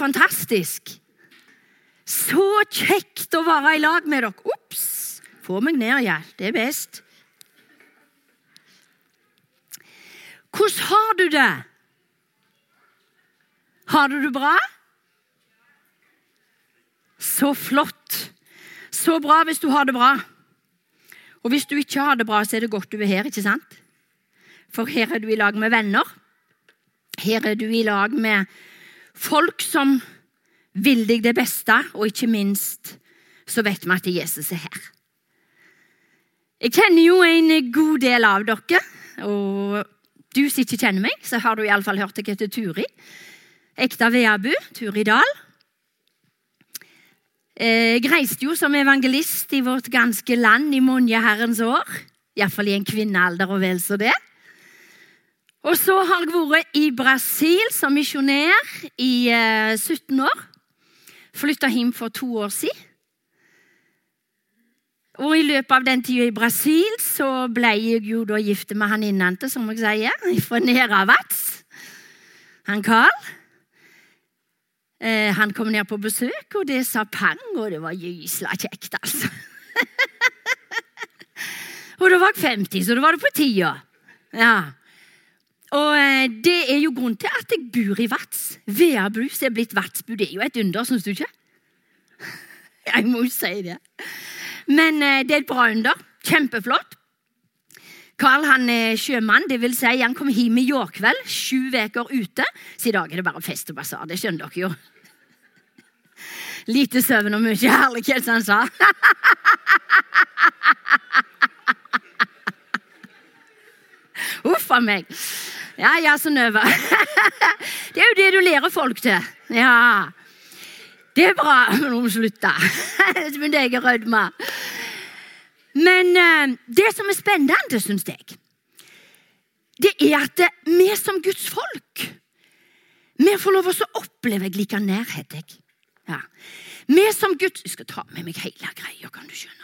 fantastisk. Så kjekt å være i lag med dere. Ops! Få meg ned, ja. Det er best. Hvordan har du det? Har du det bra? Så flott. Så bra hvis du har det bra. Og hvis du ikke har det bra, så er det godt du er her, ikke sant? For her er du i lag med venner. Her er du i lag med folk som vil deg det beste, og ikke minst så vet vi at Jesus er her. Jeg kjenner jo en god del av dere, og du som ikke kjenner meg, så har du iallfall hørt jeg heter Turi. Ekte Veabu, Turi Dahl. Eh, jeg reiste jo som evangelist i vårt ganske land i mange herrens år. Iallfall i en kvinnealder og vel så det. Og så har jeg vært i Brasil som misjonær i 17 eh, år. Flytta hjem for to år siden. Og I løpet av den tida i Brasil så ble jeg jo da gift med han innante, som jeg sier, fra Neravats. Han Carl. Eh, han kom ned på besøk, og det sa pang, og det var gysla kjekt, altså. og da var jeg 50, så da var det på tida. Ja. Og eh, det er jo grunnen til at jeg bor i Vats. Veabrus er blitt Vatsbu. Det er jo et under, syns du ikke? Jeg må jo si det. Men eh, det er et bra under. Kjempeflott. Carl han er sjømann, vil si han kom hjem i går kveld, sju uker ute. Så i dag er det bare fest og basar. Det skjønner dere jo. Lite søvn og mye herlighet, som han sa. Uff a meg. Ja, ja, Synnøve. Det er jo det du lærer folk til. Ja. Det er bra. Nå må vi slutte. Så begynte jeg å rødme. Men uh, det som er spennende, syns jeg, det er at vi som Guds folk vi får lov til å oppleve jeg liker nærhet. Jeg. Ja. Vi som Guds Jeg skal ta med meg hele greia, kan du skjønne.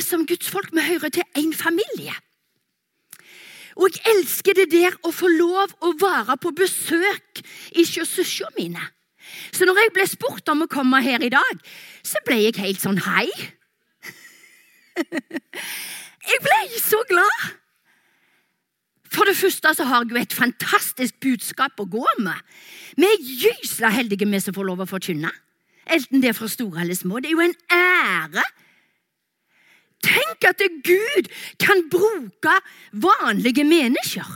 Som Guds folk, vi hører til én familie. Og jeg elsker det der å få lov å være på besøk i søstrene mine. Så når jeg ble spurt om å komme her i dag, så ble jeg helt sånn hei. Jeg ble så glad. For det første så har jeg jo et fantastisk budskap å gå med. Vi er gysla heldige vi som får lov å forkynne. Enten det er for store eller små. Det er jo en ære Tenk at Gud kan bruke vanlige mennesker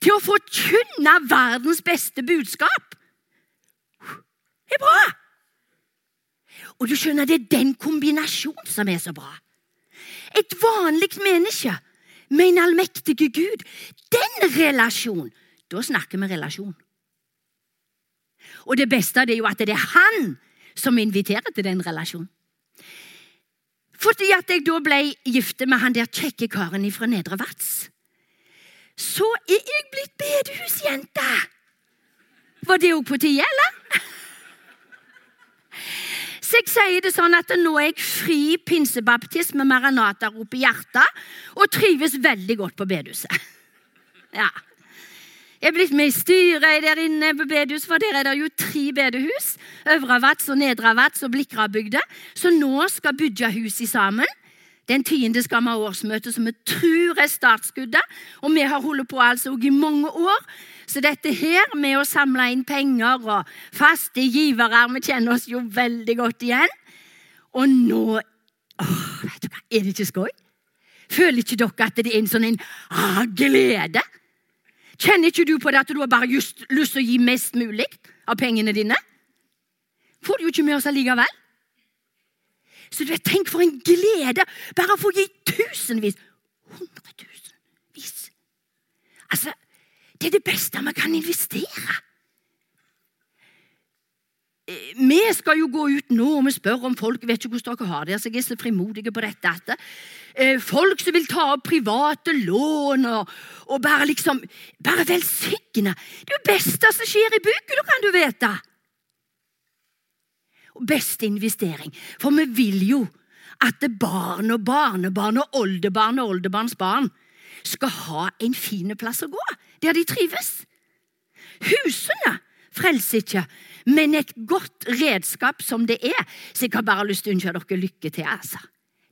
til å forkynne verdens beste budskap. Det er bra! Og du skjønner, Det er den kombinasjonen som er så bra. Et vanlig menneske med en allmektig Gud. Den relasjonen Da snakker vi relasjon. Og det beste er jo at det er han som inviterer til den relasjonen. Fordi at jeg da ble gifte med han der kjekke karen fra Nedre Vats. Så er jeg blitt bedehusjente! Var det òg på tide, eller? Så jeg sier det sånn at nå er jeg fri pinsebaptist med Maranata-rop i hjertet og trives veldig godt på bedehuset. Ja. Jeg er blitt med i styret der inne på bedehus, for der er det jo tre bedehus. Øvre Vats og Nedre Vats og Blikrabygda. Så nå skal bygge hus sammen. Den tiende skal vi ha årsmøte som vi tror er startskuddet. Og vi har holdt på altså i mange år. Så dette her med å samle inn penger og faste givere Vi kjenner oss jo veldig godt igjen. Og nå åh, vet du hva, Er det ikke skøy? Føler ikke dere at det er en sånn en ah, glede? Kjenner ikke du på det at du har bare just lyst til å gi mest mulig av pengene dine? Får du jo ikke med oss allikevel. Så du vet, Tenk for en glede bare å få gi tusenvis, hundretusenvis. Altså, Det er det beste vi kan investere. Vi skal jo gå ut nå og vi spør om folk vet ikke hvordan dere har det. så jeg er så frimodige på dette. At, eh, folk som vil ta opp private lån og, og bare liksom bare velsigne. Det er jo beste som skjer i bygget, kan du vite. Beste investering. For vi vil jo at barn og barnebarn og oldebarn og oldebarns barn skal ha en fin plass å gå, der de trives. Husene frelser ikke, men et godt redskap som det er. Så jeg har bare lyst til å ønske dere lykke til. altså.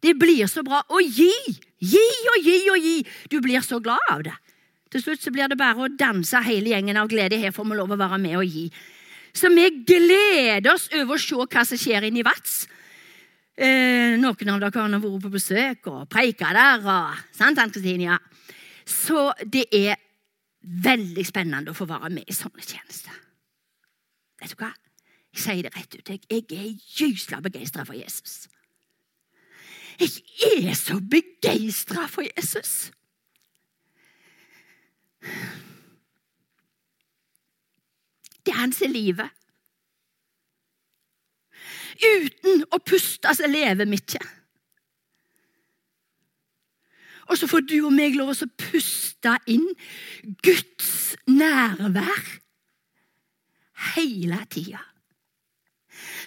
Det blir så bra. å gi! Gi og gi og gi! Du blir så glad av det. Til slutt så blir det bare å danse hele gjengen av glede. Her får vi lov å være med og gi. Så vi gleder oss over å se hva som skjer i Vats. Eh, noen av dere har vært på besøk og preika der. Og, sant, Ann-Kristin? Så det er veldig spennende å få være med i sånne tjenester. Vet du hva? Jeg sier det rett ut. Jeg, er gysla begeistra for Jesus. Jeg er så begeistra for Jesus. Det er hans livet. Uten å puste så lever vi ikke. Og så får du og meg lov å puste inn Guds nærvær hele tida.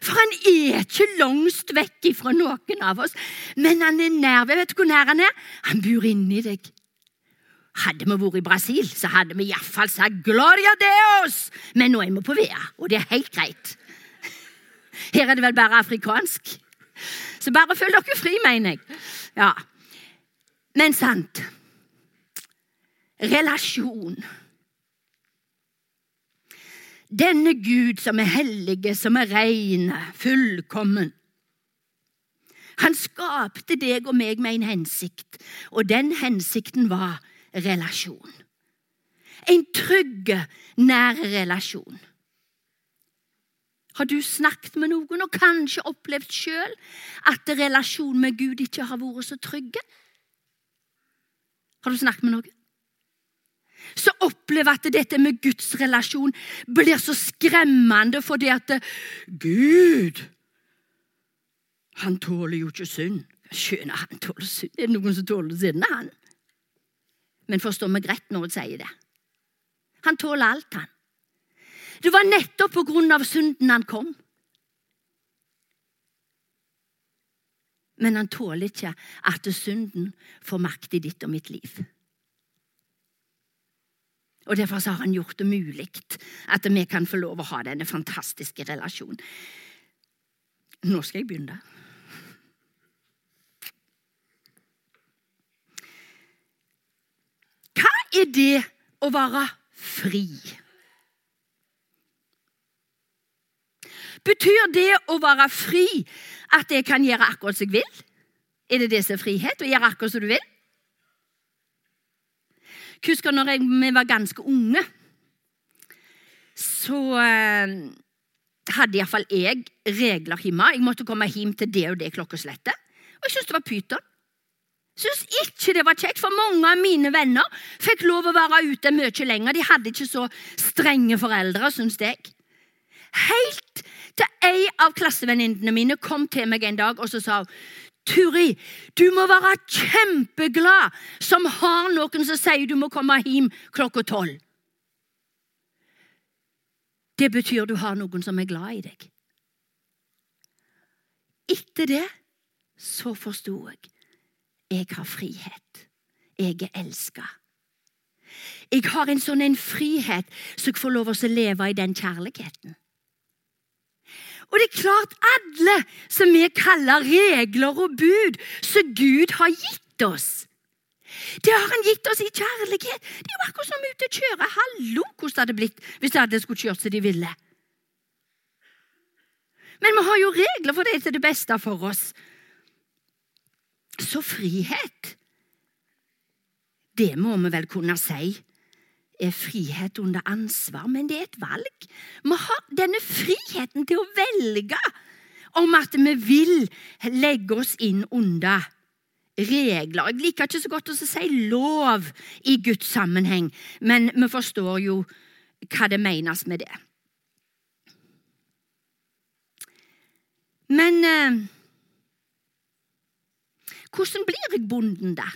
For han er ikke langst vekk fra noen av oss, men han er nær. Vet du hvor nær han er? Han bor inni deg. Hadde vi vært i Brasil, så hadde vi iallfall sagt 'Gloria Deos', men nå er vi på Vea, og det er helt greit. Her er det vel bare afrikansk. Så bare følg dere fri, mener jeg. Ja. Men sant Relasjon. Denne Gud som er hellige, som er reine, fullkommen. Han skapte deg og meg med en hensikt, og den hensikten var relasjon. En trygg, nær relasjon. Har du snakket med noen og kanskje opplevd sjøl at relasjonen med Gud ikke har vært så trygge? Har du snakket med noen? Så opplever at dette med Guds relasjon blir så skremmende fordi at Gud Han tåler jo ikke synd. Skjønner han tåler synd? Er det noen som tåler synd? Han? Men forstår meg rett når hun sier det. Han tåler alt, han. Det var nettopp på grunn av synden han kom. Men han tåler ikke at synden får makt i ditt og mitt liv. Og Derfor har han gjort det mulig at vi kan få lov å ha denne fantastiske relasjonen. Nå skal jeg begynne. Hva er det å være fri? Betyr det å være fri at jeg kan gjøre akkurat som jeg vil? Er det det som er frihet? Å gjøre akkurat som du vil? Husker når jeg, vi var ganske unge, så eh, hadde iallfall jeg regler hjemme. Jeg måtte komme hjem til det og det klokkeslettet. Og jeg syntes det var pyton. Syns ikke det var kjekt, for mange av mine venner fikk lov å være ute mye lenger. De hadde ikke så strenge foreldre, syns jeg. Helt til ei av klassevenninnene mine kom til meg en dag og så sa hun, Turi, du må være kjempeglad som har noen som sier du må komme hjem klokka tolv. Det betyr du har noen som er glad i deg. Etter det så forsto jeg jeg har frihet. Jeg er elska. Jeg har en sånn en frihet så jeg får lov til å leve i den kjærligheten. Og det er klart alle som vi kaller regler og bud, som Gud har gitt oss. Det har han gitt oss i kjærlighet. Det er jo akkurat som ute å kjøre. Hallo, hvordan det hadde blitt hvis alle skulle kjørt som de ville. Men vi har jo regler for det til det beste for oss. Så frihet, det må vi vel kunne si er frihet under ansvar, men det er et valg. Vi har denne friheten til å velge om at vi vil legge oss inn under regler. Jeg liker ikke så godt å si lov i Guds sammenheng, men vi forstår jo hva det menes med det. Men eh, hvordan blir jeg bonden, da?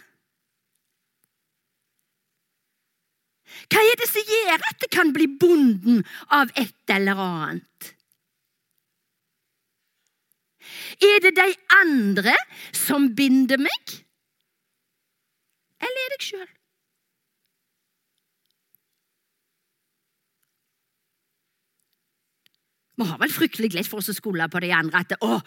Hva er det som gjør at det kan bli bonden av et eller annet? Er det de andre som binder meg, eller er det jeg sjøl? Vi har vel fryktelig lett for oss å skole på de andre at å,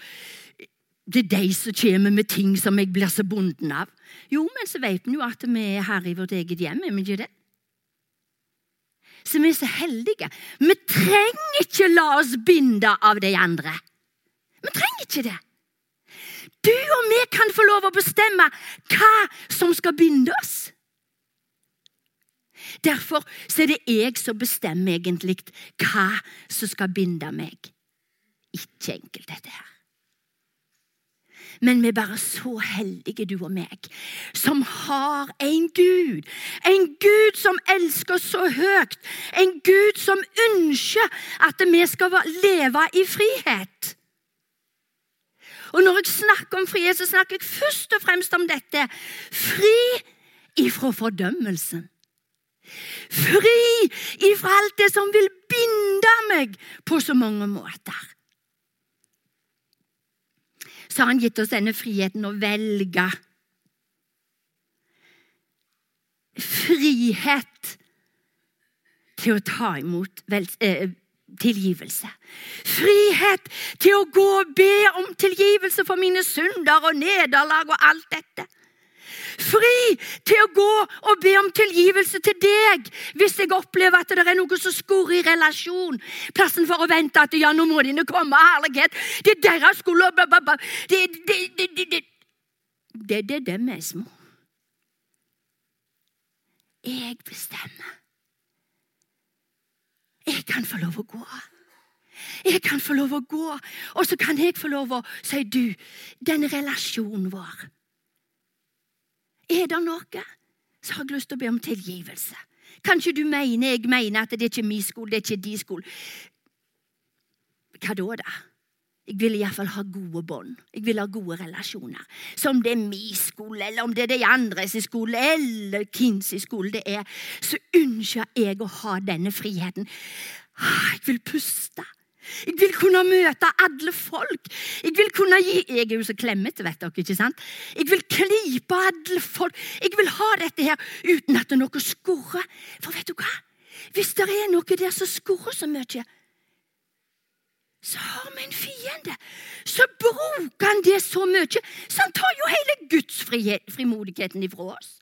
det er de som kommer med ting som jeg blir så bonden av. Jo, men så vet vi jo at vi er her i vårt eget hjem, er vi ikke det? Vi er så heldige. Vi trenger ikke la oss binde av de andre. Vi trenger ikke det. Du og vi kan få lov å bestemme hva som skal binde oss. Derfor er det jeg som bestemmer egentlig hva som skal binde meg. Ikke enkelt, dette her. Men vi er bare så heldige, du og meg, som har en Gud. En Gud som elsker oss så høyt. En Gud som ønsker at vi skal leve i frihet. Og når jeg snakker om frihet, så snakker jeg først og fremst om dette. Fri ifra fordømmelsen. Fri ifra alt det som vil binde meg på så mange måter. Så har han gitt oss denne friheten å velge. Frihet til å ta imot vel, eh, tilgivelse. Frihet til å gå og be om tilgivelse for mine synder og nederlag og alt dette. Fri til å gå og be om tilgivelse til deg hvis jeg opplever at det er noe som skurrer i relasjon. Plassen for å vente at ja, nå må dine komme, herlighet. Det er deres skole Det er det, det, det, det. Det, det vi er små. Jeg bestemmer. Jeg kan få lov å gå. Jeg kan få lov å gå, og så kan jeg få lov å si du, den relasjonen vår er det noe, så har jeg lyst til å be om tilgivelse. Kanskje du mener jeg mener at det er ikke min skole, det er ikke din skole. Hva da, da? Jeg vil iallfall ha gode bånd. Jeg vil ha gode relasjoner. Så om det er min skole, eller om det er de andres skole, eller hvem skole det er, så ønsker jeg å ha denne friheten. Ah, jeg vil puste. Jeg vil kunne møte alle folk. Jeg vil kunne gi Jeg er jo så klemmete, vet dere. ikke sant? Jeg vil klype alle folk. Jeg vil ha dette her uten at det er noe skurrer. For vet du hva? Hvis det er noe der som skurrer så mye, så har vi en fiende. Så bruker han det så mye, så han tar jo hele Guds frimodigheten ifra oss.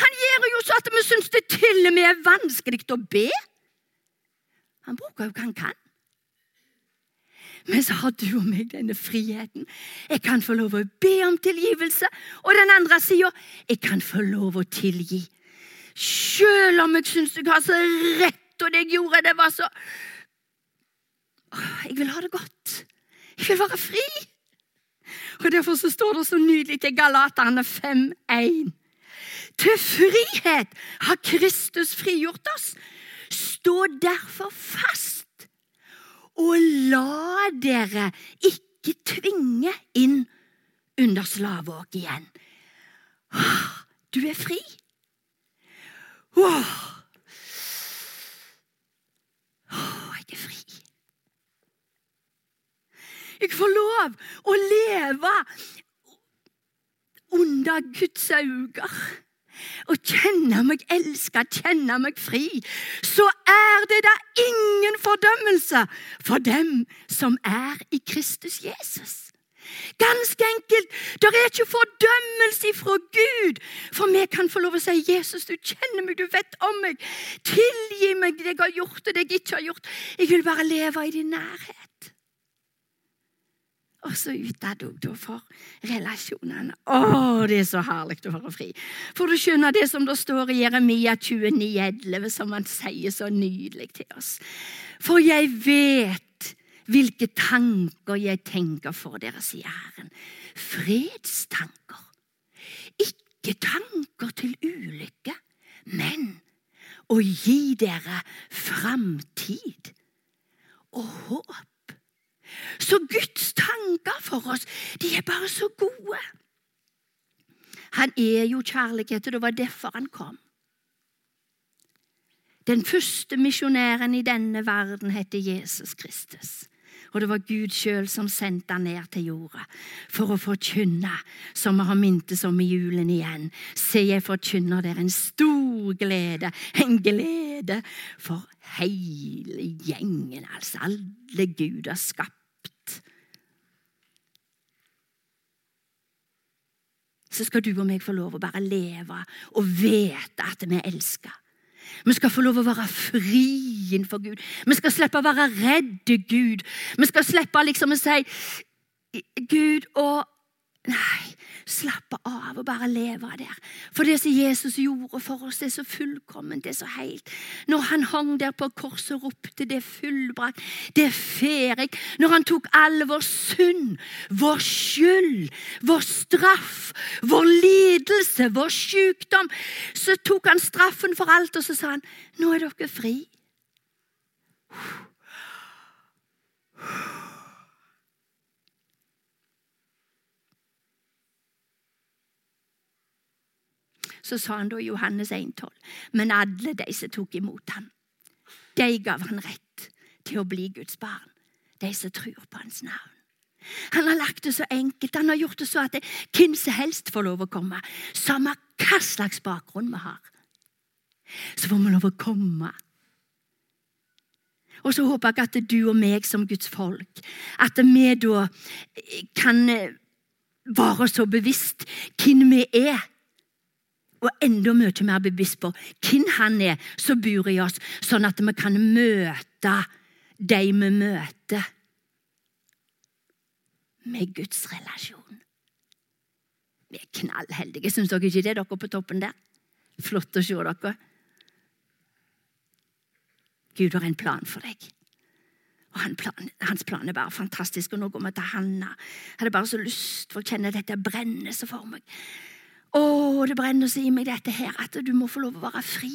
Han gjør jo så at vi syns det til og med er vanskelig å be. Han bruker jo hva han kan. Men så har du og meg denne friheten. Jeg kan få lov å be om tilgivelse. Og den andre sida jeg kan få lov å tilgi. Selv om jeg syns jeg har så rett, og det jeg gjorde, det var så Jeg vil ha det godt. Jeg vil være fri. Og Derfor så står det så nydelig til Galaterne 5.1. Til frihet har Kristus frigjort oss. Stå derfor fast og la dere ikke tvinge inn under slaveåk igjen. Du er fri. Jeg er fri. Jeg får lov å leve under Guds øyne og kjenne meg elska, kjenne meg fri, så er det da ingen fordømmelse for dem som er i Kristus Jesus. Ganske enkelt. Det er ikke fordømmelse fra Gud. For vi kan få lov å si 'Jesus, du kjenner meg, du vet om meg'. Tilgi meg det jeg har gjort og det jeg ikke har gjort. Jeg vil bare leve i din nærhet. Og så utad òg, for relasjonene. Å, det er så herlig å være fri. For du skjønner det som det står i Jeremia 29,11, som han sier så nydelig til oss. For jeg vet hvilke tanker jeg tenker for dere, sier Herren. Fredstanker. Ikke tanker til ulykke, men å gi dere framtid og håp. Så Guds tanker for oss, de er bare så gode. Han er jo kjærlighet, og det var derfor han kom. Den første misjonæren i denne verden heter Jesus Kristus. Og det var Gud sjøl som sendte han ned til jorda for å forkynne, som vi har mintes om i julen igjen. Se, jeg forkynner dere en stor glede, en glede for hele gjengen, altså alle Gud har skapt. Så skal du og meg få lov å bare leve og vite at vi er elska. Vi skal få lov å være fri innenfor Gud. Vi skal slippe å være redde Gud. Vi skal slippe liksom å si Gud og Nei, slappe av og bare leve der. For det som Jesus gjorde for oss, det er så fullkomment, det er så helt. Når han hang der på korset og ropte 'det er fullbrakt', 'det er ferdig'. Når han tok all vår synd, vår skyld, vår straff, vår lidelse, vår sykdom, så tok han straffen for alt, og så sa han 'nå er dere fri'. Så sa han da Johannes 1,12.: Men alle de som tok imot ham, de gav han rett til å bli Guds barn. De som tror på hans navn. Han har lagt det så enkelt. Han har gjort det så at hvem som helst får lov å komme. Samme hva slags bakgrunn vi har. Så får vi lov å komme. Og så håper jeg at du og meg som Guds folk, at vi da kan være så bevisst hvem vi er og enda mye mer bevisst på hvem han er som bor i oss, sånn at vi kan møte de vi møter, med Guds relasjon. Vi er knallheldige, syns dere ikke det, dere på toppen der? Flott å se dere. Gud har en plan for deg. Og han plan, Hans plan er bare fantastisk. Og nå går vi til Hanna. Jeg hadde bare så lyst for å kjenne dette brennende så for meg. Å, det brenner seg i meg dette her, at du må få lov å være fri.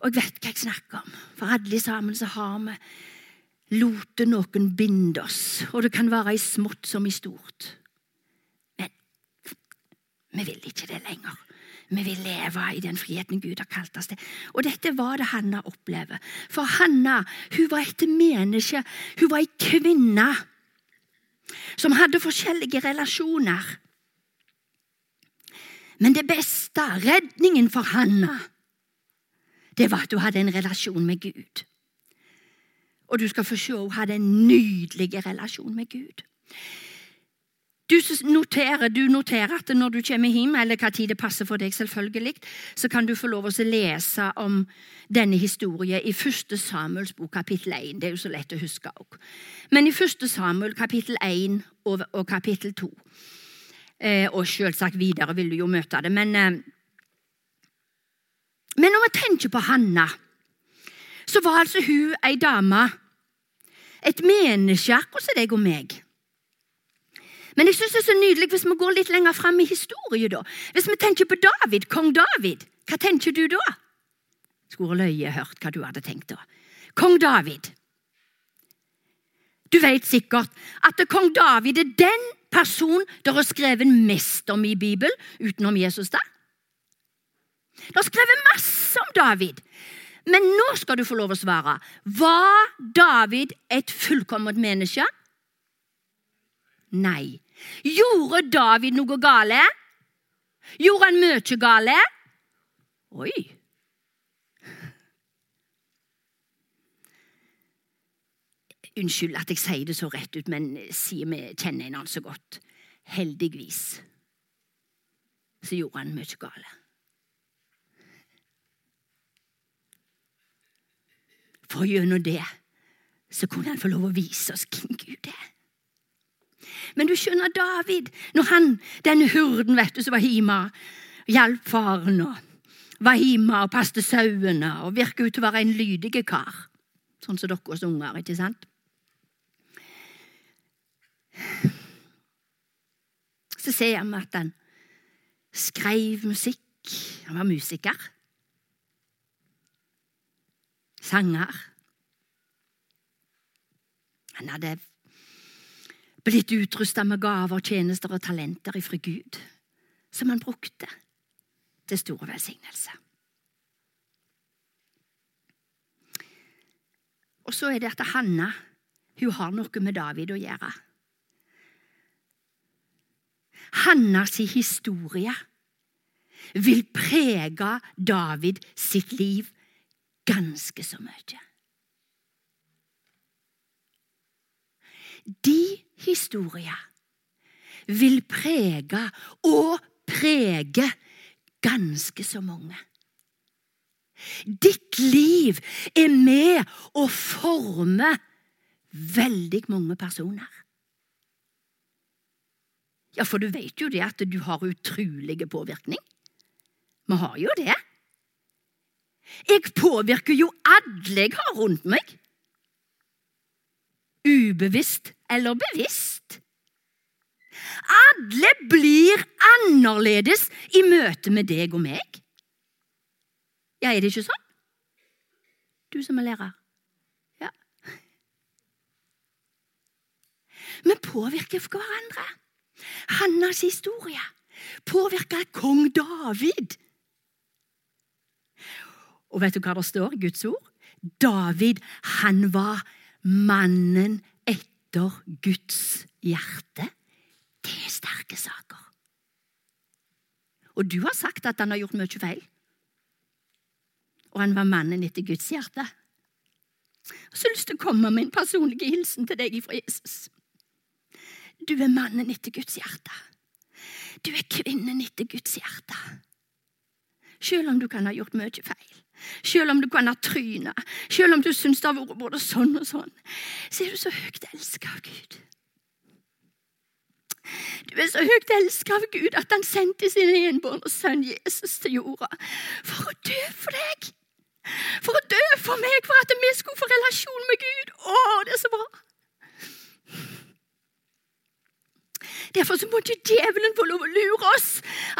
Og jeg vet hva jeg snakker om, for alle sammen så har vi lot noen binde oss, og det kan være i smått som i stort. Men vi vil ikke det lenger. Vi vil leve i den friheten Gud har kalt oss til. Og dette var det Hanna opplever. For Hanna hun var et menneske. Hun var ei kvinne som hadde forskjellige relasjoner. Men det beste, redningen for Hanna, det var at hun hadde en relasjon med Gud. Og du skal få se hun hadde en nydelig relasjon med Gud. Du noterer, du noterer at når du kommer hjem, eller hva tid det passer for deg, selvfølgelig, så kan du få lov å lese om denne historien i 1. Samuels bok, kapittel 1. Det er jo så lett å huske òg. Men i 1. Samuel, kapittel 1 og, kapittel 2 Eh, og selvsagt videre vil du jo møte det. Men, eh, men når vi tenker på Hanna, så var altså hun ei dame. Et menneske, akkurat som deg og meg. Men jeg synes det er så nydelig hvis vi går litt lenger fram i historien. da. Hvis vi tenker på David, kong David, hva tenker du da? Skulle løye hørt hva du hadde tenkt da. Kong David. Du vet sikkert at kong David er den person det er skrevet mest om i Bibelen, utenom Jesus. der? Det er skrevet masse om David. Men nå skal du få lov å svare. Var David et fullkomment menneske? Nei. Gjorde David noe gale? Gjorde han mye gale? Oi. Unnskyld at jeg sier det så rett ut, men sier vi kjenner en annen så godt. Heldigvis så gjorde han mye gale. For gjennom det så kunne han få lov å vise oss hvem Gud er. Men du skjønner David, når han, denne hurden vet du, som var hjemme, hjalp faren og var hjemme og passet sauene og virket ut til å være en lydig kar, sånn som deres unger, ikke sant? Så ser vi at han skrev musikk. Han var musiker. Sanger. Han hadde blitt utrusta med gaver, tjenester og talenter ifra Gud, som han brukte til store velsignelse. Og så er det at Hanna hun har noe med David å gjøre. Hannas historie vil prege David sitt liv ganske så mye. De historier vil prege og prege ganske så mange. Ditt liv er med å forme veldig mange personer. Ja, for du vet jo det at du har utrolig påvirkning. Vi har jo det. Jeg påvirker jo alle jeg har rundt meg. Ubevisst eller bevisst. Alle blir annerledes i møte med deg og meg. Ja, er det ikke sånn? Du som er lærer. Ja. Vi påvirker hverandre. Hannas historie påvirker kong David. Og vet du hva det står i Guds ord? David, han var mannen etter Guds hjerte. Det er sterke saker. Og du har sagt at han har gjort mye feil. Og han var mannen etter Guds hjerte. Så har jeg lyst til å komme med en personlig hilsen til deg fra Jesus. Du er mannen etter Guds hjerte. Du er kvinnen etter Guds hjerte. Selv om du kan ha gjort mye feil, selv om du kan ha tryna, selv om du syns det har vært både sånn og sånn, så er du så høyt elska av Gud. Du er så høyt elsket av Gud at han sendte sin enbårne sønn Jesus til jorda for å dø for deg. For å dø for meg, for at vi skulle få relasjon med Gud. Å, det er så bra! Derfor så må ikke djevelen få lov å lure oss.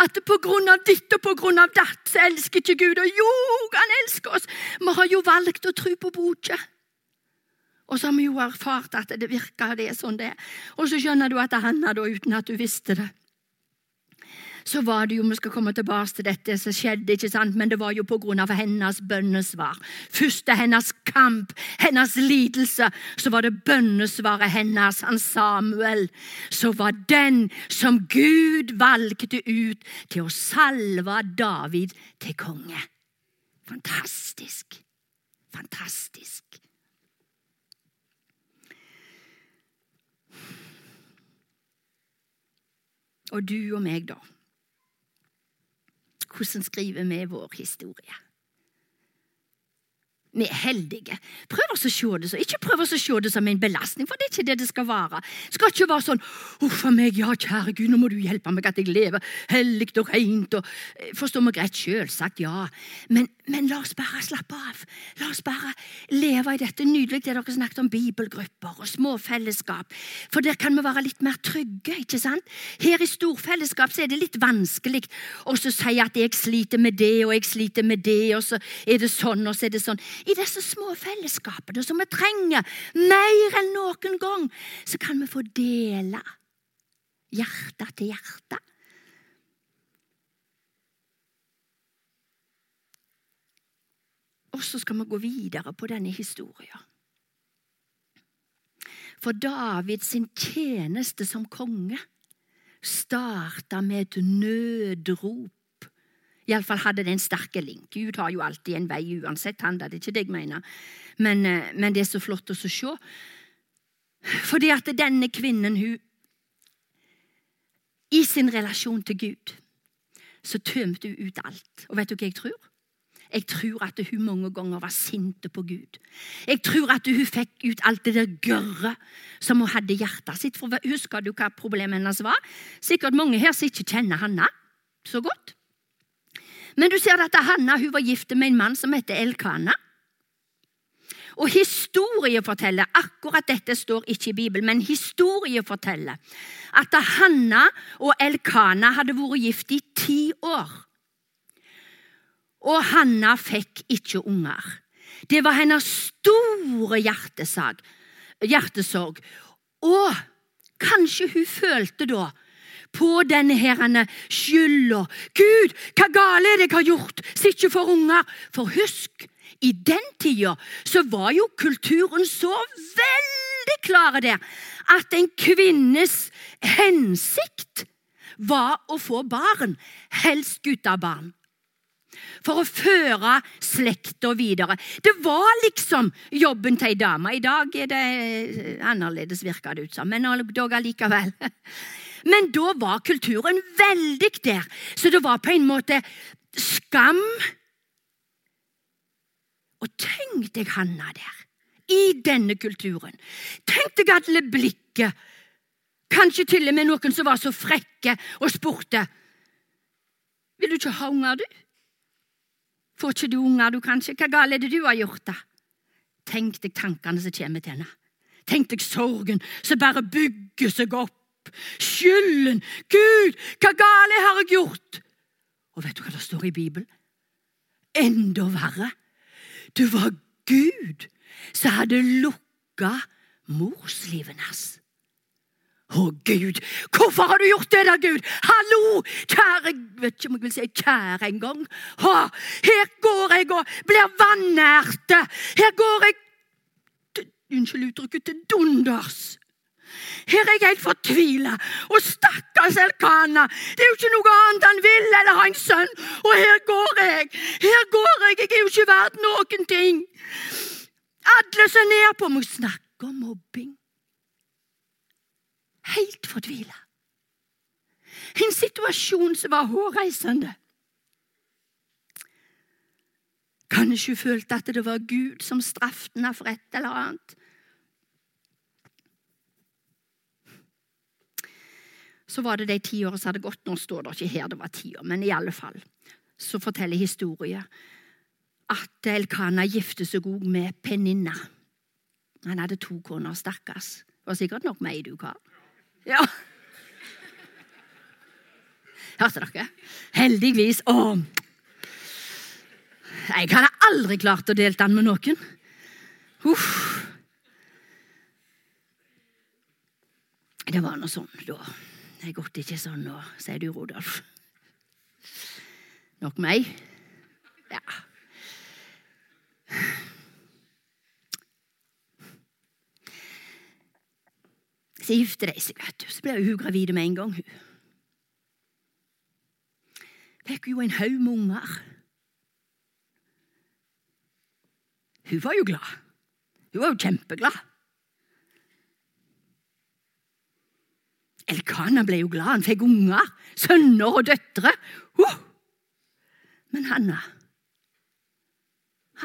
At på grunn av ditt og på grunn av datt så elsker ikke Gud. Og jo, han elsker oss! Vi har jo valgt å tro på boka. Og så har vi jo erfart at det virker, det er sånn det er. Og så skjønner du at det handler da, uten at du visste det så var det jo, Vi skal komme tilbake til dette som skjedde, ikke sant? men det var jo av hennes bønnesvar. Først til hennes kamp, hennes lidelse, så var det bønnesvaret hennes, han Samuel, som var den som Gud valgte ut til å salve David til konge. Fantastisk. Fantastisk. Og du og meg, da? Hvordan skriver vi vår historie? Vi er heldige. Prøv å se det så. Ikke prøv å se det som en belastning, for det er ikke det det skal være. Det skal ikke være sånn 'Uff a meg, ja, kjære Gud, nå må du hjelpe meg at jeg lever hellig og rent.' Og, forstår meg rett, selvsagt, ja. Men, men, la oss bare slappe av. La oss bare leve i dette. Nydelig det dere snakket om bibelgrupper og små fellesskap. For der kan vi være litt mer trygge, ikke sant? Her i storfellesskap så er det litt vanskelig å si at jeg sliter med det, og jeg sliter med det, og så er det sånn, og så er det sånn i disse små fellesskapene som vi trenger mer enn noen gang, så kan vi få dele hjerte til hjerte. Og så skal vi gå videre på denne historien. For Davids tjeneste som konge starta med et nødrop Iallfall hadde det en sterk link. Gud har jo alltid en vei uansett. han, Det er ikke det jeg mener. Men, eh, men det er så flott å se. Fordi at denne kvinnen, hun I sin relasjon til Gud så tømte hun ut alt. Og vet du hva jeg tror? Jeg tror at hun mange ganger var sinte på Gud. Jeg tror at hun fikk ut alt det der gørre som hun hadde i hjertet sitt. For Husker du hva problemet hennes var? Sikkert mange her som ikke kjenner Hanna så godt. Men du ser at Hanna hun var gift med en mann som heter Elkana. Og historie forteller, akkurat dette står ikke i Bibelen, men historie forteller at Hanna og Elkana hadde vært gift i ti år. Og Hanna fikk ikke unger. Det var hennes store hjertesorg. Og kanskje hun følte da på denne herrene skylda. Gud, hva gale er det jeg har gjort så ikke får unger? For husk, i den tida så var jo kulturen så veldig klar der at en kvinnes hensikt var å få barn, helst guttebarn. For å føre slekta videre. Det var liksom jobben til ei dame. I dag er det annerledes, virker det ut som, men dog allikevel. Men da var kulturen veldig der, så det var på en måte skam. Og tenk deg Hanna der, i denne kulturen. Tenk deg alle blikket. Kanskje til og med noen som var så frekke og spurte. Vil du ikke ha unger, du? Får ikke du unger, du, kanskje? Hva galt er det du har gjort, da? Tenk deg tankene som kommer til henne. Tenk deg sorgen som bare bygger seg opp skylden. Gud, hva gale har jeg gjort? Og vet du hva det står i Bibelen? Enda verre. Det var Gud som hadde lukka morslivet hans. Å, Gud, hvorfor har du gjort det da, Gud? Hallo! Kjære vet ikke om jeg vil si kjære engang. Her går jeg og blir vanærte. Her går jeg Unnskyld uttrykket til dunders. Her er jeg helt fortvila. Og stakkars Elkana, det er jo ikke noe annet han vil eller ha en sønn. Og her går jeg. Her går jeg. Jeg er jo ikke verdt noen ting. Alle ser ned på meg. Snakk om mobbing. Helt fortvila. En situasjon som var hårreisende. Kanskje hun følte at det var Gud som straffet henne for et eller annet. så var det de ti årene som hadde gått. Nå står det ikke her det var ti år, men i alle fall så forteller historien at Elkana gifte seg òg med Peninna. Han hadde to koner, stakkars. Det var sikkert nok meg, du, Karl. Ja. Hørte dere? Heldigvis. Å, jeg hadde aldri klart å dele den med noen. Uff. Det var nå sånn, da. Det gått ikke sånn nå, sier du, Rodolf. Nok meg? Ja. Så gifter de seg, vet du. Så blir hun gravid med en gang. hun. Fikk jo en haug med unger. Hun var jo glad. Hun var jo kjempeglad. Elkana ble jo glad. Han fikk unger, sønner og døtre. Oh! Men Hanna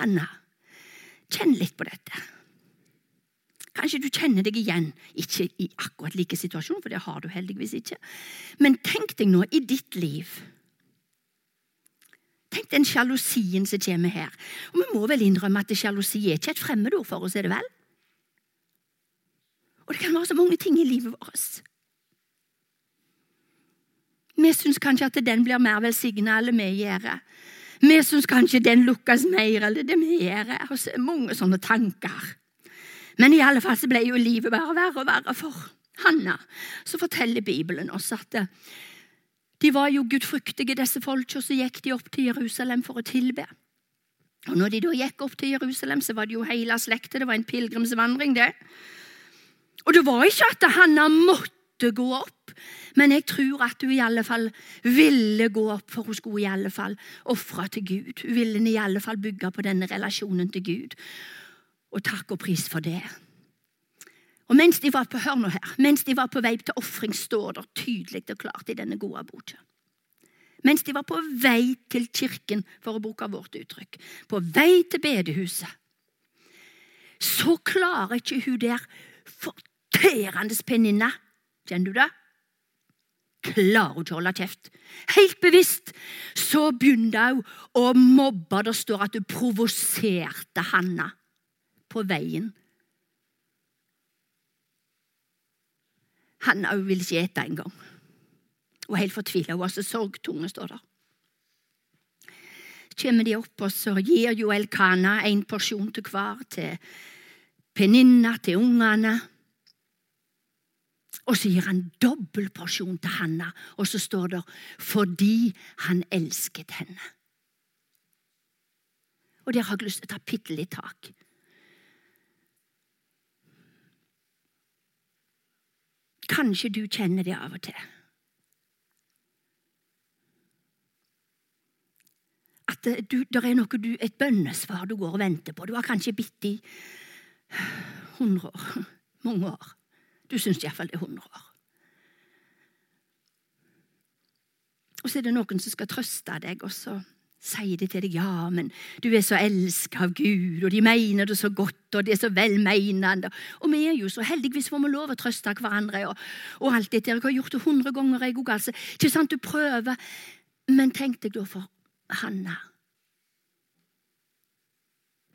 Hanna, kjenn litt på dette. Kanskje du kjenner deg igjen, ikke i akkurat like situasjon, for det har du heldigvis ikke. Men tenk deg nå i ditt liv. Tenk den sjalusien som kommer her. Og Vi må vel innrømme at sjalusi er ikke et fremmedord for oss, er det vel? Og det kan være så mange ting i livet vårt. Vi syns kanskje at den blir mer velsigna eller vi gjør. Vi syns kanskje den lukkes mer eller det vi gjør. Mange sånne tanker. Men i alle fall så ble jo livet bare verre og verre for Hanna. Så forteller Bibelen oss at eh, de var jo gudfryktige, disse folka, så gikk de opp til Jerusalem for å tilbe. Og når de da gikk opp til Jerusalem, så var det jo hele slekta. Det var en pilegrimsvandring, det. Og det var ikke at Hanna måtte gå opp, men jeg tror at hun i alle fall ville gå opp, for hun skulle i alle fall ofre til Gud. Hun ville i alle fall bygge på denne relasjonen til Gud. Og takk og pris for det. Og mens de var på, hør nå her, mens de var på vei til ofring, står det tydelig og klart i denne gode boka. Mens de var på vei til kirken, for å bruke vårt uttrykk, på vei til bedehuset, så klarer ikke hun der forterende penninna, kjenner du det? klarer hun ikke å holde kjeft. Helt bevisst så begynner hun å mobbe. Det står at hun provoserte Hanna på veien. Han òg vil ikke ete engang. Og helt fortvila. Hun er så sorgtunge, står det. Kommer de opp, og så gir jo Elkana en porsjon til hver. Til Peninna, til ungene. Og så gir han dobbel porsjon til Hanna, og så står det 'fordi han elsket henne'. Og der har jeg lyst til å ta bitte litt tak. Kanskje du kjenner det av og til. At det, er noe du, et bønnesvar du går og venter på. Du har kanskje bitt i 100 år. Mange år. Du syns iallfall det er 100 år. Og så er det noen som skal trøste deg, og så sier de til deg ja, men du er så elsket av Gud, og de mener det så godt, og det er så velmenende. Og vi er jo så heldigvis får vi lov å trøste hverandre. og, og alt dette. Jeg har gjort det hundre ganger. jeg òg, altså. Ikke sant, Du prøver. Men tenk deg da for Hanna.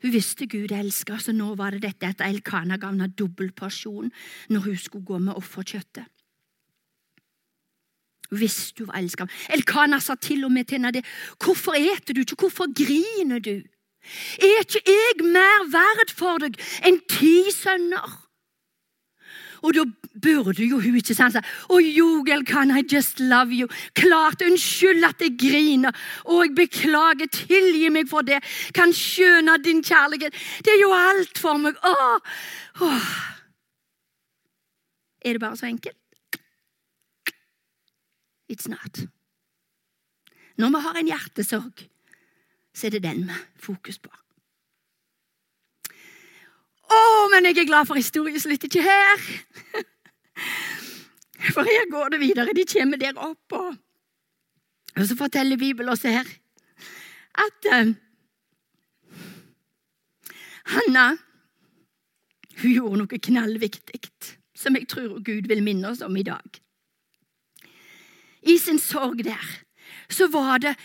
Hun visste Gud elsket, så nå var det dette at Elkana ga henne dobbel porsjon når hun skulle gå med offerkjøttet hvis du var elsket. Elkana sa til og med til henne det. Hvorfor eter du ikke? Hvorfor griner du? Er ikke jeg mer verd for deg enn ti sønner? Og da burde jo hun ikke sant, Å jo, can I just love you? Klart, unnskyld at jeg griner, og jeg beklager, tilgi meg for det. Kan skjønne din kjærlighet. Det er jo alt for meg. Åh, åh. Er det bare så enkelt? It's not. Når vi har en hjertesorg, så er det den vi fokus på. Å, men jeg er glad for historien slutter ikke her. For her går det videre. De kommer der opp, og, og så forteller Bibelen oss her at uh, Hanna hun gjorde noe knallviktig som jeg tror Gud vil minne oss om i dag i sin sorg der, så var det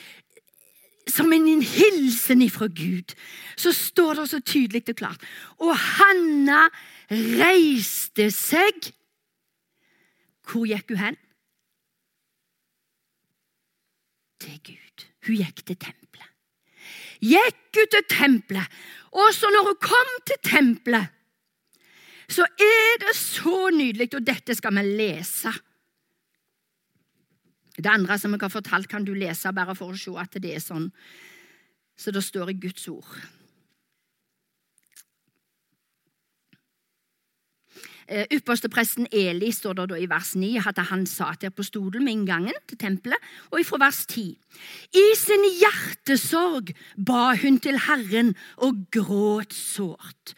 som en hilsen ifra Gud. Så står det så tydelig og klart. Og Hanna reiste seg. Hvor gikk hun hen? Til Gud. Hun gikk til tempelet. Gikk hun til tempelet, og så når hun kom til tempelet, så er det så nydelig, og dette skal vi lese det andre som jeg har fortalt, kan du lese bare for å se at det er sånn så det står i Guds ord. Uh, Ypperstepresten Eli står det da i vers 9 at han satt der på stolen med inngangen til tempelet. Og fra vers 10. I sin hjertesorg ba hun til Herren og gråt sårt.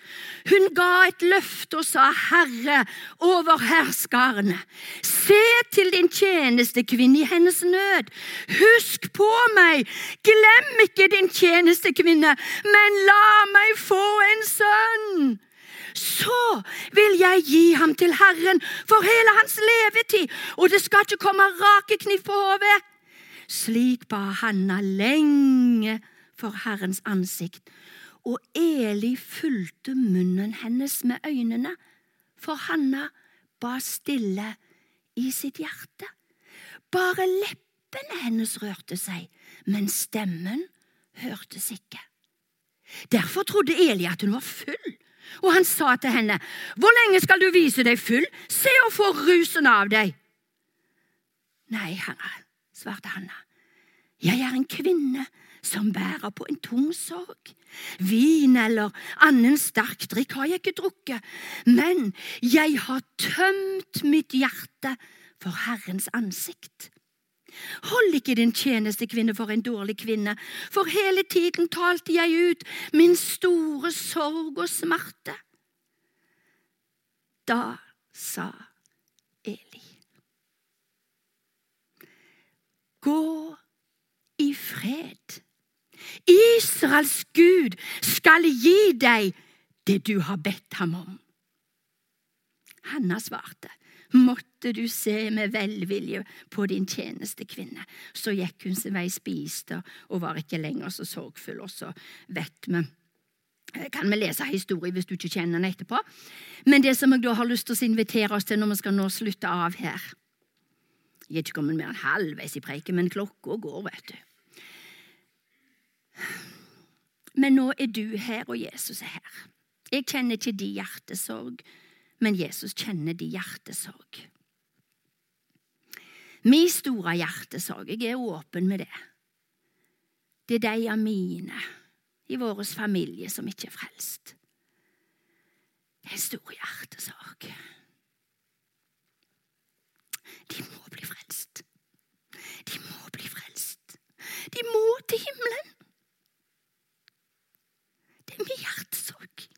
Hun ga et løfte og sa, Herre over herskarene, se til din tjenestekvinne i hennes nød. Husk på meg, glem ikke din tjenestekvinne, men la meg få en sønn så vil jeg gi ham til Herren for hele hans levetid, og det skal ikke komme rakekniv på hodet. Slik ba Hanna lenge for Herrens ansikt, og Eli fulgte munnen hennes med øynene, for Hanna ba stille i sitt hjerte. Bare leppene hennes rørte seg, men stemmen hørtes ikke. Derfor trodde Eli at hun var full og han sa til henne, Hvor lenge skal du vise deg full? Se og få rusen av deg. Nei, herre, svarte Hanna, jeg er en kvinne som bærer på en tung sorg. Vin eller annen sterk drikk har jeg ikke drukket, men jeg har tømt mitt hjerte for Herrens ansikt. Hold ikke din tjenestekvinne for en dårlig kvinne, for hele tiden talte jeg ut min store sorg og smerte. Da sa Eli. Gå i fred. Israels Gud skal gi deg det du har bedt ham om. Hanna svarte, måtte du se med velvilje på din tjenestekvinne. Så gikk hun sin vei, spiste og var ikke lenger så sorgfull. Og så vet vi kan vi lese historie hvis du ikke kjenner den etterpå. Men det som jeg da har lyst til å invitere oss til når vi skal nå slutte av her Jeg er ikke kommet mer enn halvveis i preiken, men klokka går, vet du. Men nå er du her, og Jesus er her. Jeg kjenner ikke din hjertesorg men Jesus kjenner de hjertesorg. Min store hjertesorg, jeg er åpen med det. Det er de av mine i vår familie som ikke er frelst. Det er en stor hjertesorg. de må bli frelst. De må bli frelst. De må til himmelen. Det er min hjertesorg.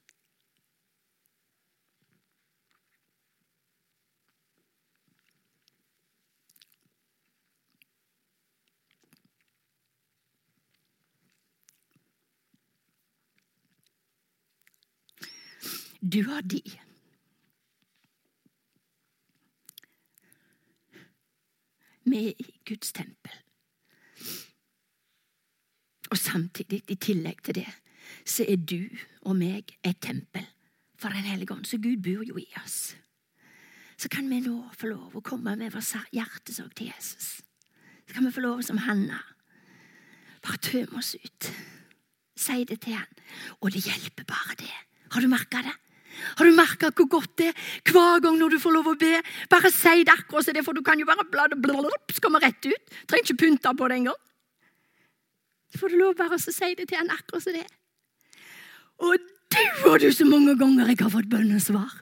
Du har de. Vi er i Guds tempel. Og samtidig, i tillegg til det, så er du og meg et tempel for Den hellige ånd. Så Gud bor jo i oss. Så kan vi nå få lov å komme med vår hjertesorg til Jesus. Så kan vi få lov som Hanna. Bare tømme oss ut. Si det til han. Og det hjelper bare det. Har du merka det? Har du merka hvor godt det er hver gang når du får lov å be? Bare si det akkurat som det, for du kan jo bare blad blablabla, så kommer rett ut. Trenger ikke pynte på det engang. Så får du lov bare å si det til han akkurat som det. Og du og du så mange ganger jeg har fått bønnesvar.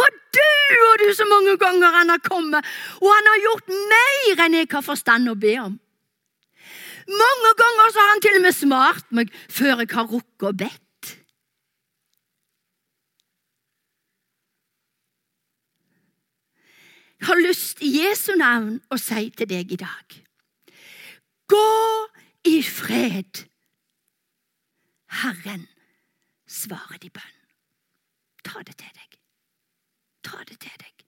Og du og du så mange ganger han har kommet, og han har gjort mer enn jeg har forstand å be om. Mange ganger så har han til og med smart meg før jeg har rukket å bedt. Jeg har lyst i Jesu navn å si til deg i dag Gå i fred. Herren svarer de bønn. Ta det til deg. Ta det til deg.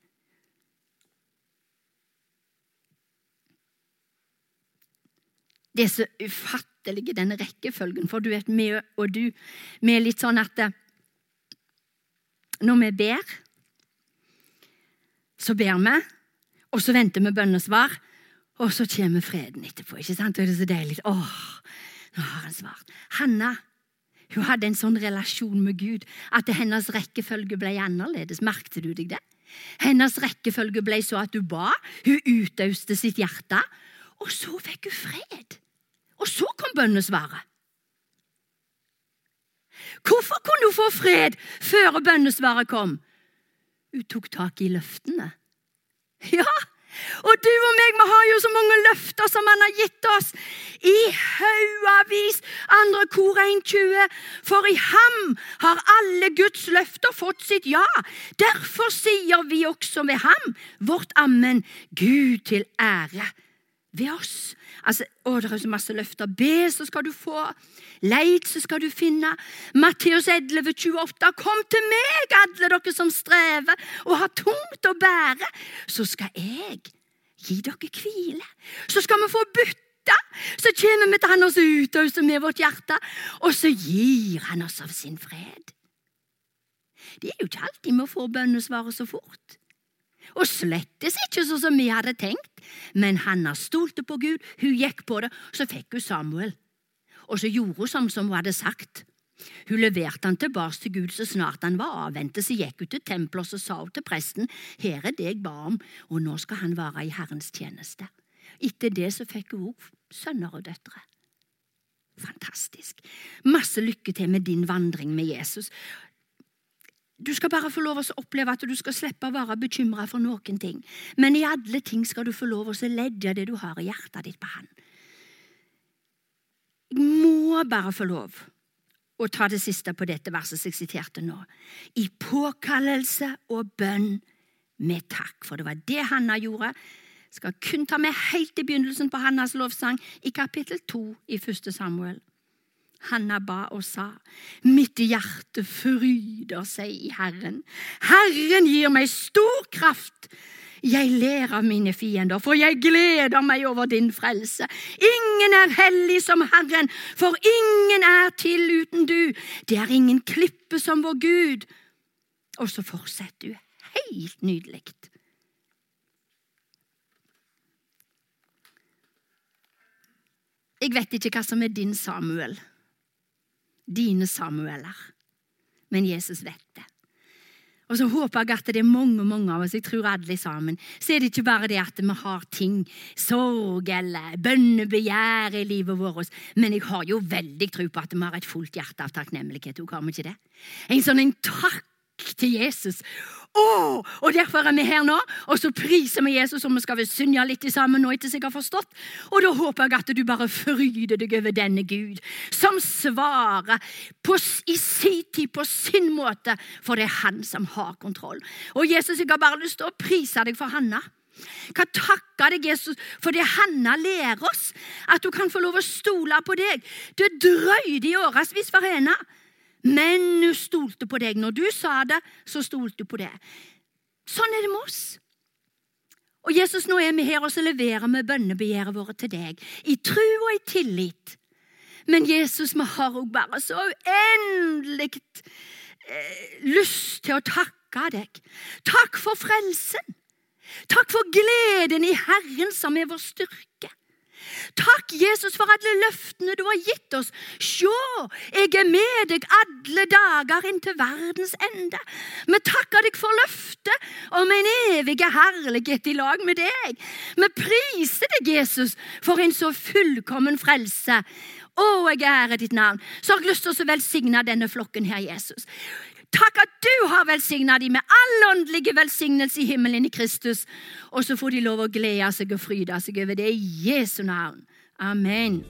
Det er så ufattelig, denne rekkefølgen, for du vet, vi og du Vi er litt sånn at når vi ber så ber vi, og så venter vi bønnesvar, og så kommer freden etterpå. ikke sant? Og det er så deilig. Åh, nå har han svart. Hanna hun hadde en sånn relasjon med Gud at hennes rekkefølge ble annerledes. Merkte du deg det? Hennes rekkefølge ble så at hun ba, hun utøste sitt hjerte, og så fikk hun fred. Og så kom bønnesvaret. Hvorfor kunne hun få fred før bønnesvaret kom? Hun tok tak i løftene. Ja, og du og meg, vi har jo så mange løfter som han har gitt oss. I haugavis. Andre kor 1,20. For i ham har alle Guds løfter fått sitt ja. Derfor sier vi også med ham vårt ammen, Gud til ære ved oss. Altså, å, det er så masse løfter. Be, så skal du få. Leit, så skal du finne. Matteus 11, 28. Kom til meg, alle dere som strever og har tungt å bære, så skal jeg gi dere hvile. Så skal vi få bytte. Så kommer vi til han oss utøser med vårt hjerte, og så gir han oss av sin fred. Det er jo ikke alltid vi får bønnesvaret så fort. Og slettes ikke sånn som vi hadde tenkt, men Hanna stolte på Gud, hun gikk på det, så fikk hun Samuel. Og så gjorde hun som, som hun hadde sagt. Hun leverte han tilbake til Gud så snart han var avventet, så gikk hun til tempelet og så sa hun til presten, her er det jeg ba om, og nå skal han være i Herrens tjeneste. Etter det så fikk hun òg sønner og døtre. Fantastisk. Masse lykke til med din vandring med Jesus. Du skal bare få lov å oppleve at du skal slippe å være bekymra for noen ting. Men i alle ting skal du få lov å ledde det du har i hjertet ditt, på Han. Jeg må bare få lov å ta det siste på dette verset som jeg siterte nå. I påkallelse og bønn med takk. For det var det Hanna gjorde. Jeg skal kun ta med helt i begynnelsen på Hannas lovsang i kapittel 2 i 1. Samuel. Hanna ba og sa, mitt hjerte fryder seg i Herren. Herren gir meg stor kraft. Jeg ler av mine fiender, for jeg gleder meg over din frelse. Ingen er hellig som Herren, for ingen er til uten du. Det er ingen klippe som vår Gud. Og så fortsetter du helt nydelig. Jeg vet ikke hva som er din Samuel dine Samueler. Men Jesus vet det. Og så håper jeg at det er mange mange av oss, jeg tror alle sammen, så er det ikke bare det at vi har ting, sorg eller bønnebegjær i livet vårt, men jeg har jo veldig tro på at vi har et fullt hjerte av takknemlighet. Har vi ikke det? En sånn en takk til Jesus. Oh, og Derfor er vi her nå, og så priser vi Jesus, og vi skal synge litt sammen nå etter jeg har forstått. Og da håper jeg at du bare fryder deg over denne Gud, som svarer på, i sin tid på sin måte, for det er han som har kontroll. Og Jesus, jeg har bare lyst til å prise deg for Hanna. Kan takke deg, Jesus, for det Hanna lærer oss. At du kan få lov å stole på deg. Det drøyde i årevis for henne. Men hun stolte på deg. Når du sa det, så stolte du på det. Sånn er det med oss. Og Jesus, nå er vi her, og så leverer vi bønnebegjæret vårt til deg. I tro og i tillit. Men Jesus, vi har òg bare så uendelig eh, lyst til å takke deg. Takk for frelsen. Takk for gleden i Herren som er vår styrke. Takk, Jesus, for alle løftene du har gitt oss. Sjå, jeg er med deg alle dager inntil verdens ende. Vi takker deg for løftet om en evig herlighet i lag med deg. Vi priser deg, Jesus, for en så fullkommen frelse. Å, jeg ærer ditt navn. Så har jeg lyst til å velsigne denne flokken her, Jesus. Takk at du har velsigna dem med all åndelige velsignelse i himmelen i Kristus. Og så får de lov å glede seg og fryde seg over det i Jesu navn. Amen.